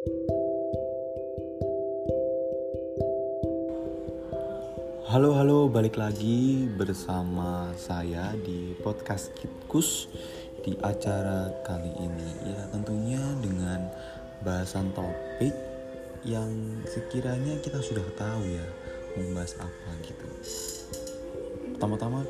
Halo halo balik lagi bersama saya di podcast Kitkus di acara kali ini. Ya tentunya dengan bahasan topik yang sekiranya kita sudah tahu ya membahas apa gitu. Pertama-tama